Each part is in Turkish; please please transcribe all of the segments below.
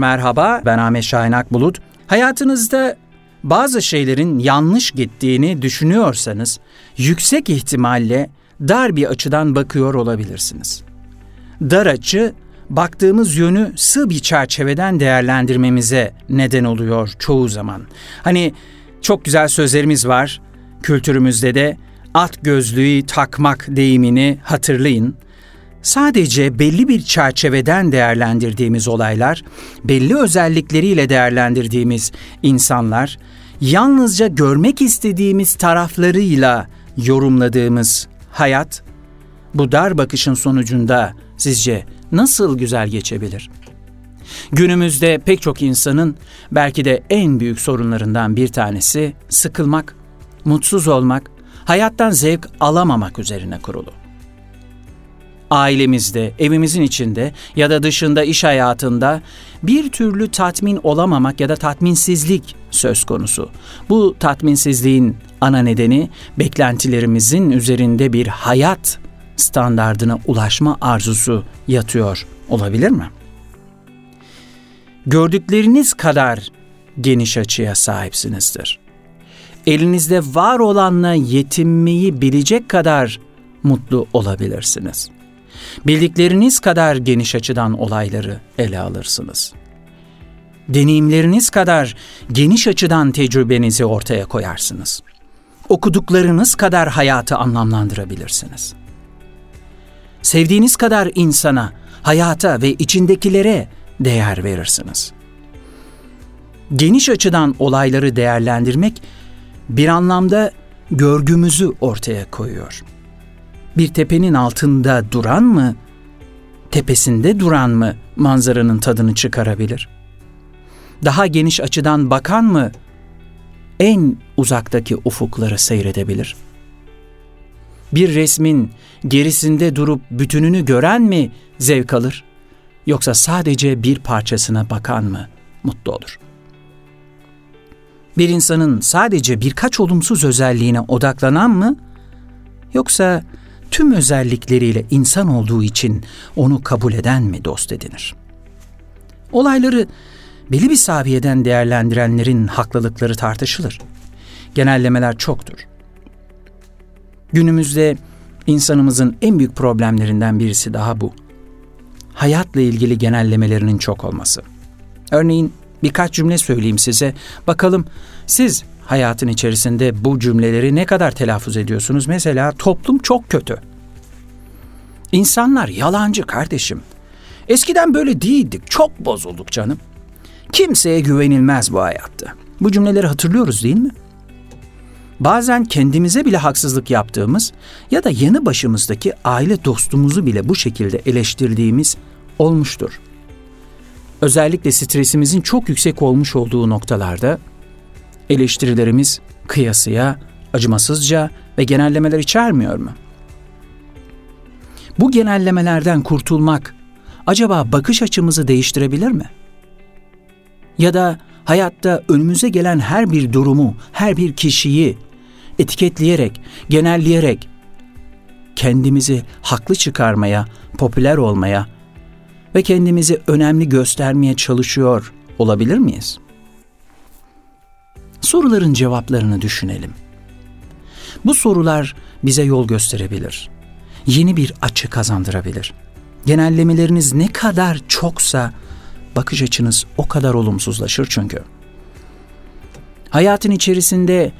Merhaba, ben Ahmet Şahin Akbulut. Hayatınızda bazı şeylerin yanlış gittiğini düşünüyorsanız yüksek ihtimalle dar bir açıdan bakıyor olabilirsiniz. Dar açı baktığımız yönü sığ bir çerçeveden değerlendirmemize neden oluyor çoğu zaman. Hani çok güzel sözlerimiz var kültürümüzde de at gözlüğü takmak deyimini hatırlayın. Sadece belli bir çerçeveden değerlendirdiğimiz olaylar, belli özellikleriyle değerlendirdiğimiz insanlar, yalnızca görmek istediğimiz taraflarıyla yorumladığımız hayat, bu dar bakışın sonucunda sizce nasıl güzel geçebilir? Günümüzde pek çok insanın belki de en büyük sorunlarından bir tanesi sıkılmak, mutsuz olmak, hayattan zevk alamamak üzerine kurulu. Ailemizde, evimizin içinde ya da dışında iş hayatında bir türlü tatmin olamamak ya da tatminsizlik söz konusu. Bu tatminsizliğin ana nedeni beklentilerimizin üzerinde bir hayat standardına ulaşma arzusu yatıyor olabilir mi? Gördükleriniz kadar geniş açıya sahipsinizdir. Elinizde var olanla yetinmeyi bilecek kadar mutlu olabilirsiniz. Bildikleriniz kadar geniş açıdan olayları ele alırsınız. Deneyimleriniz kadar geniş açıdan tecrübenizi ortaya koyarsınız. Okuduklarınız kadar hayatı anlamlandırabilirsiniz. Sevdiğiniz kadar insana, hayata ve içindekilere değer verirsiniz. Geniş açıdan olayları değerlendirmek bir anlamda görgümüzü ortaya koyuyor. Bir tepenin altında duran mı, tepesinde duran mı manzaranın tadını çıkarabilir? Daha geniş açıdan bakan mı en uzaktaki ufukları seyredebilir? Bir resmin gerisinde durup bütününü gören mi zevk alır? Yoksa sadece bir parçasına bakan mı mutlu olur?'' bir insanın sadece birkaç olumsuz özelliğine odaklanan mı yoksa tüm özellikleriyle insan olduğu için onu kabul eden mi dost edinir? Olayları belli bir saviyeden değerlendirenlerin haklılıkları tartışılır. Genellemeler çoktur. Günümüzde insanımızın en büyük problemlerinden birisi daha bu. Hayatla ilgili genellemelerinin çok olması. Örneğin birkaç cümle söyleyeyim size. Bakalım siz hayatın içerisinde bu cümleleri ne kadar telaffuz ediyorsunuz? Mesela toplum çok kötü. İnsanlar yalancı kardeşim. Eskiden böyle değildik. Çok bozulduk canım. Kimseye güvenilmez bu hayatta. Bu cümleleri hatırlıyoruz değil mi? Bazen kendimize bile haksızlık yaptığımız ya da yanı başımızdaki aile dostumuzu bile bu şekilde eleştirdiğimiz olmuştur özellikle stresimizin çok yüksek olmuş olduğu noktalarda eleştirilerimiz kıyasıya, acımasızca ve genellemeler içermiyor mu? Bu genellemelerden kurtulmak acaba bakış açımızı değiştirebilir mi? Ya da hayatta önümüze gelen her bir durumu, her bir kişiyi etiketleyerek, genelleyerek kendimizi haklı çıkarmaya, popüler olmaya ve kendimizi önemli göstermeye çalışıyor olabilir miyiz? Soruların cevaplarını düşünelim. Bu sorular bize yol gösterebilir. Yeni bir açı kazandırabilir. Genellemeleriniz ne kadar çoksa bakış açınız o kadar olumsuzlaşır çünkü. Hayatın içerisinde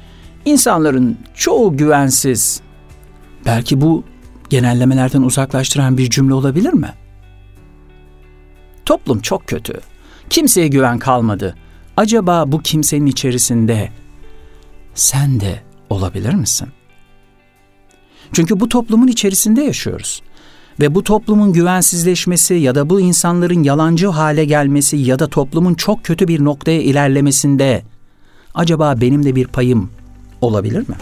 insanların çoğu güvensiz. Belki bu genellemelerden uzaklaştıran bir cümle olabilir mi? Toplum çok kötü. Kimseye güven kalmadı. Acaba bu kimsenin içerisinde sen de olabilir misin? Çünkü bu toplumun içerisinde yaşıyoruz. Ve bu toplumun güvensizleşmesi ya da bu insanların yalancı hale gelmesi ya da toplumun çok kötü bir noktaya ilerlemesinde acaba benim de bir payım olabilir mi?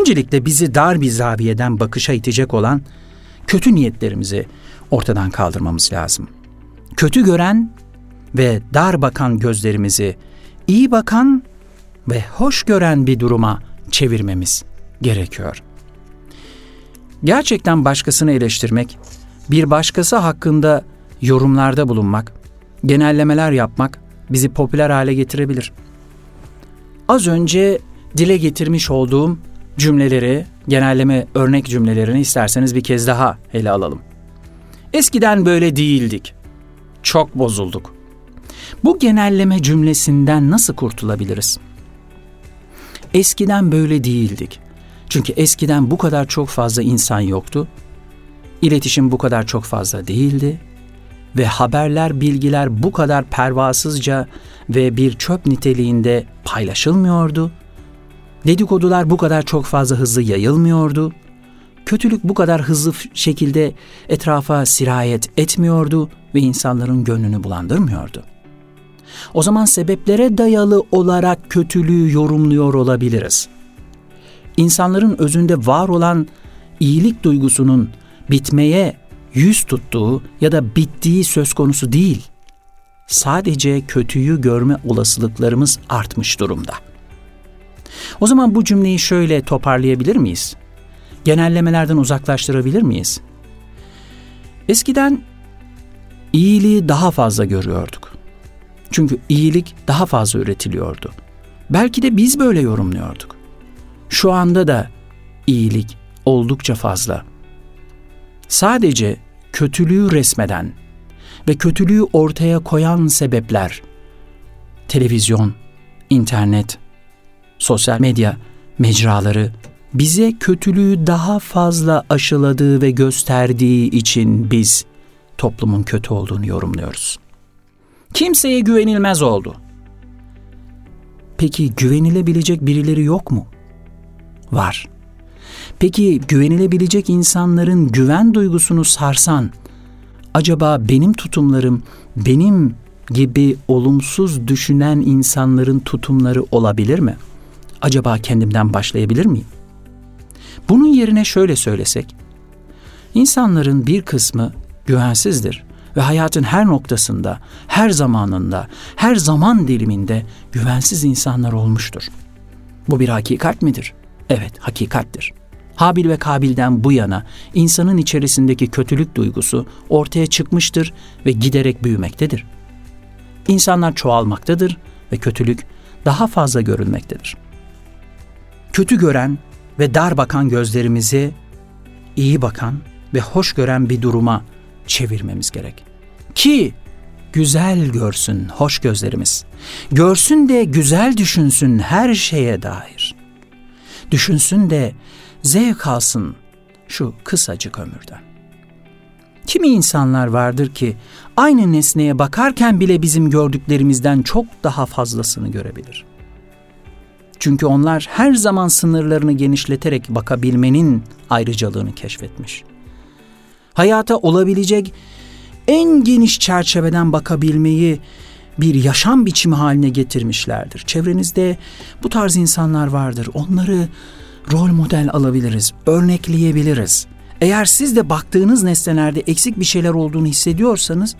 Öncelikle bizi dar bir zaviyeden bakışa itecek olan kötü niyetlerimizi ortadan kaldırmamız lazım kötü gören ve dar bakan gözlerimizi iyi bakan ve hoş gören bir duruma çevirmemiz gerekiyor. Gerçekten başkasını eleştirmek, bir başkası hakkında yorumlarda bulunmak genellemeler yapmak bizi popüler hale getirebilir. Az önce dile getirmiş olduğum cümleleri, genelleme örnek cümlelerini isterseniz bir kez daha ele alalım. Eskiden böyle değildik. Çok bozulduk. Bu genelleme cümlesinden nasıl kurtulabiliriz? Eskiden böyle değildik. Çünkü eskiden bu kadar çok fazla insan yoktu. İletişim bu kadar çok fazla değildi ve haberler, bilgiler bu kadar pervasızca ve bir çöp niteliğinde paylaşılmıyordu. Dedikodular bu kadar çok fazla hızlı yayılmıyordu. Kötülük bu kadar hızlı şekilde etrafa sirayet etmiyordu ve insanların gönlünü bulandırmıyordu. O zaman sebeplere dayalı olarak kötülüğü yorumluyor olabiliriz. İnsanların özünde var olan iyilik duygusunun bitmeye yüz tuttuğu ya da bittiği söz konusu değil. Sadece kötüyü görme olasılıklarımız artmış durumda. O zaman bu cümleyi şöyle toparlayabilir miyiz? Genellemelerden uzaklaştırabilir miyiz? Eskiden iyiliği daha fazla görüyorduk. Çünkü iyilik daha fazla üretiliyordu. Belki de biz böyle yorumluyorduk. Şu anda da iyilik oldukça fazla. Sadece kötülüğü resmeden ve kötülüğü ortaya koyan sebepler televizyon, internet, sosyal medya mecraları bize kötülüğü daha fazla aşıladığı ve gösterdiği için biz toplumun kötü olduğunu yorumluyoruz. Kimseye güvenilmez oldu. Peki güvenilebilecek birileri yok mu? Var. Peki güvenilebilecek insanların güven duygusunu sarsan, acaba benim tutumlarım benim gibi olumsuz düşünen insanların tutumları olabilir mi? Acaba kendimden başlayabilir miyim? Bunun yerine şöyle söylesek, insanların bir kısmı güvensizdir ve hayatın her noktasında, her zamanında, her zaman diliminde güvensiz insanlar olmuştur. Bu bir hakikat midir? Evet, hakikattir. Habil ve Kabil'den bu yana insanın içerisindeki kötülük duygusu ortaya çıkmıştır ve giderek büyümektedir. İnsanlar çoğalmaktadır ve kötülük daha fazla görülmektedir. Kötü gören ve dar bakan gözlerimizi iyi bakan ve hoş gören bir duruma çevirmemiz gerek. Ki güzel görsün hoş gözlerimiz. Görsün de güzel düşünsün her şeye dair. Düşünsün de zevk alsın şu kısacık ömürden. Kimi insanlar vardır ki aynı nesneye bakarken bile bizim gördüklerimizden çok daha fazlasını görebilir. Çünkü onlar her zaman sınırlarını genişleterek bakabilmenin ayrıcalığını keşfetmiş. Hayata olabilecek en geniş çerçeveden bakabilmeyi bir yaşam biçimi haline getirmişlerdir. Çevrenizde bu tarz insanlar vardır. Onları rol model alabiliriz, örnekleyebiliriz. Eğer siz de baktığınız nesnelerde eksik bir şeyler olduğunu hissediyorsanız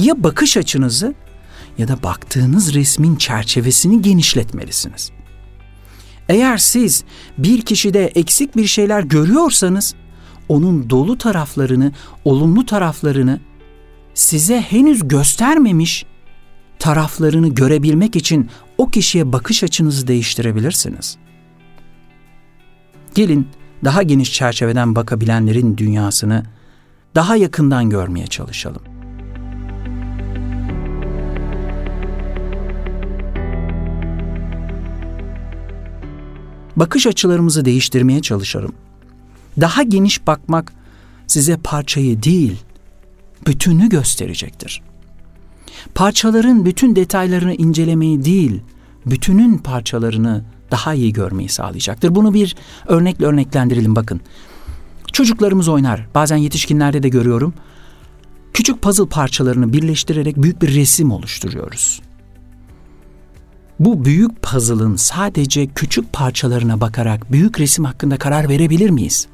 ya bakış açınızı ya da baktığınız resmin çerçevesini genişletmelisiniz. Eğer siz bir kişide eksik bir şeyler görüyorsanız onun dolu taraflarını, olumlu taraflarını size henüz göstermemiş taraflarını görebilmek için o kişiye bakış açınızı değiştirebilirsiniz. Gelin daha geniş çerçeveden bakabilenlerin dünyasını daha yakından görmeye çalışalım. Bakış açılarımızı değiştirmeye çalışalım. Daha geniş bakmak size parçayı değil, bütünü gösterecektir. Parçaların bütün detaylarını incelemeyi değil, bütünün parçalarını daha iyi görmeyi sağlayacaktır. Bunu bir örnekle örneklendirelim bakın. Çocuklarımız oynar. Bazen yetişkinlerde de görüyorum. Küçük puzzle parçalarını birleştirerek büyük bir resim oluşturuyoruz. Bu büyük puzzle'ın sadece küçük parçalarına bakarak büyük resim hakkında karar verebilir miyiz?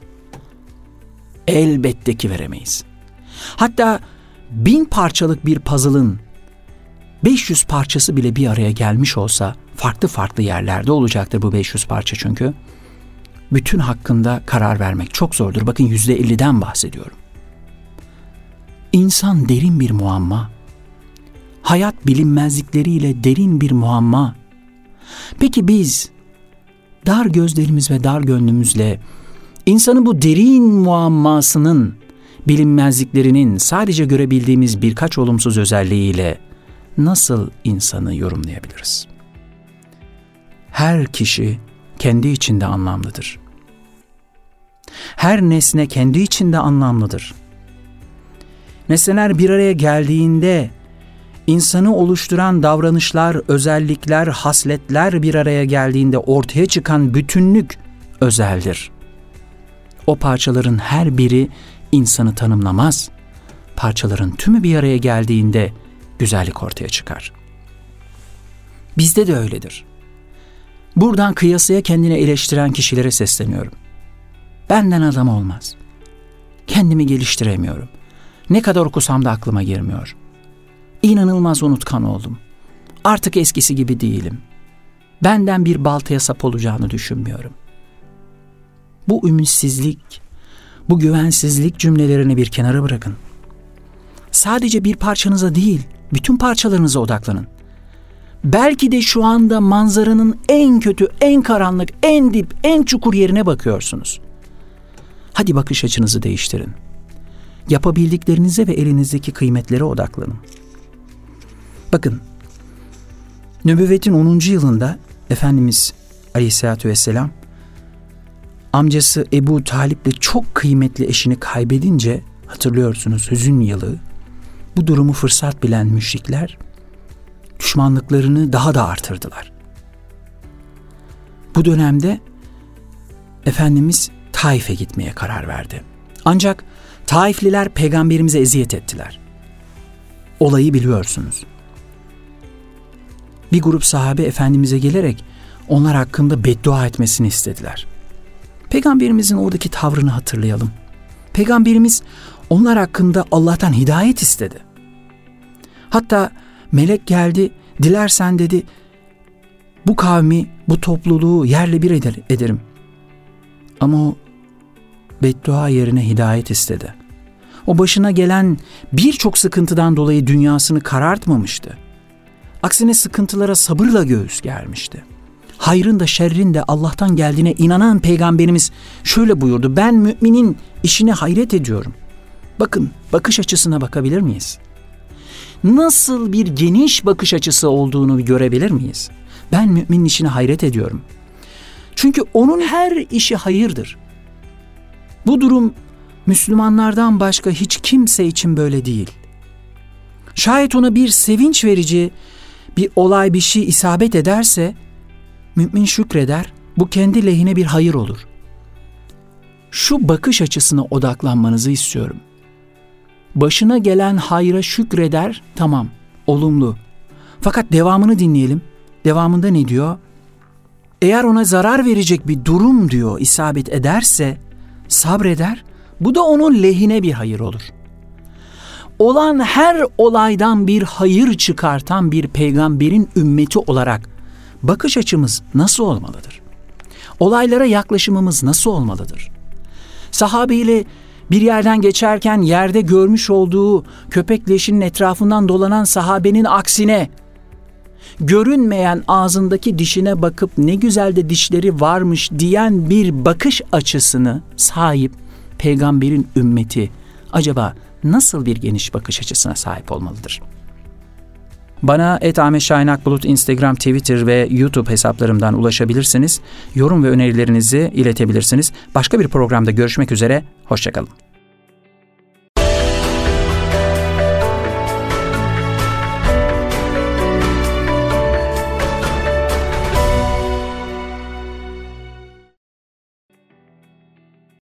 Elbette ki veremeyiz. Hatta bin parçalık bir puzzle'ın 500 parçası bile bir araya gelmiş olsa farklı farklı yerlerde olacaktır bu 500 parça çünkü. Bütün hakkında karar vermek çok zordur. Bakın %50'den bahsediyorum. İnsan derin bir muamma. Hayat bilinmezlikleriyle derin bir muamma. Peki biz dar gözlerimiz ve dar gönlümüzle insanı bu derin muammasının bilinmezliklerinin sadece görebildiğimiz birkaç olumsuz özelliğiyle nasıl insanı yorumlayabiliriz? Her kişi kendi içinde anlamlıdır. Her nesne kendi içinde anlamlıdır. Nesneler bir araya geldiğinde insanı oluşturan davranışlar, özellikler, hasletler bir araya geldiğinde ortaya çıkan bütünlük özeldir. O parçaların her biri insanı tanımlamaz. Parçaların tümü bir araya geldiğinde güzellik ortaya çıkar. Bizde de öyledir. Buradan kıyasaya kendini eleştiren kişilere sesleniyorum. Benden adam olmaz. Kendimi geliştiremiyorum. Ne kadar okusam da aklıma girmiyor. İnanılmaz unutkan oldum. Artık eskisi gibi değilim. Benden bir baltaya sap olacağını düşünmüyorum. Bu ümitsizlik, bu güvensizlik cümlelerini bir kenara bırakın. Sadece bir parçanıza değil, bütün parçalarınıza odaklanın. Belki de şu anda manzaranın en kötü, en karanlık, en dip, en çukur yerine bakıyorsunuz. Hadi bakış açınızı değiştirin. Yapabildiklerinize ve elinizdeki kıymetlere odaklanın. Bakın, nübüvvetin 10. yılında Efendimiz Aleyhisselatü Vesselam amcası Ebu Talip'le çok kıymetli eşini kaybedince hatırlıyorsunuz hüzün yılı bu durumu fırsat bilen müşrikler düşmanlıklarını daha da artırdılar. Bu dönemde Efendimiz Taif'e gitmeye karar verdi. Ancak Taifliler peygamberimize eziyet ettiler. Olayı biliyorsunuz. Bir grup sahabe Efendimiz'e gelerek onlar hakkında beddua etmesini istediler. Peygamberimizin oradaki tavrını hatırlayalım. Peygamberimiz onlar hakkında Allah'tan hidayet istedi. Hatta melek geldi, dilersen dedi, bu kavmi, bu topluluğu yerle bir eder, ederim. Ama o beddua yerine hidayet istedi. O başına gelen birçok sıkıntıdan dolayı dünyasını karartmamıştı. Aksine sıkıntılara sabırla göğüs germişti hayrın da şerrin de Allah'tan geldiğine inanan peygamberimiz şöyle buyurdu. Ben müminin işine hayret ediyorum. Bakın bakış açısına bakabilir miyiz? Nasıl bir geniş bakış açısı olduğunu görebilir miyiz? Ben müminin işine hayret ediyorum. Çünkü onun her işi hayırdır. Bu durum Müslümanlardan başka hiç kimse için böyle değil. Şayet ona bir sevinç verici bir olay bir şey isabet ederse Mümin şükreder, bu kendi lehine bir hayır olur. Şu bakış açısına odaklanmanızı istiyorum. Başına gelen hayra şükreder, tamam, olumlu. Fakat devamını dinleyelim. Devamında ne diyor? Eğer ona zarar verecek bir durum diyor isabet ederse sabreder. Bu da onun lehine bir hayır olur. Olan her olaydan bir hayır çıkartan bir peygamberin ümmeti olarak bakış açımız nasıl olmalıdır? Olaylara yaklaşımımız nasıl olmalıdır? Sahabeyle bir yerden geçerken yerde görmüş olduğu köpek leşinin etrafından dolanan sahabenin aksine görünmeyen ağzındaki dişine bakıp ne güzel de dişleri varmış diyen bir bakış açısını sahip peygamberin ümmeti acaba nasıl bir geniş bakış açısına sahip olmalıdır?'' Bana et Ahmet Instagram, Twitter ve YouTube hesaplarımdan ulaşabilirsiniz. Yorum ve önerilerinizi iletebilirsiniz. Başka bir programda görüşmek üzere, hoşçakalın.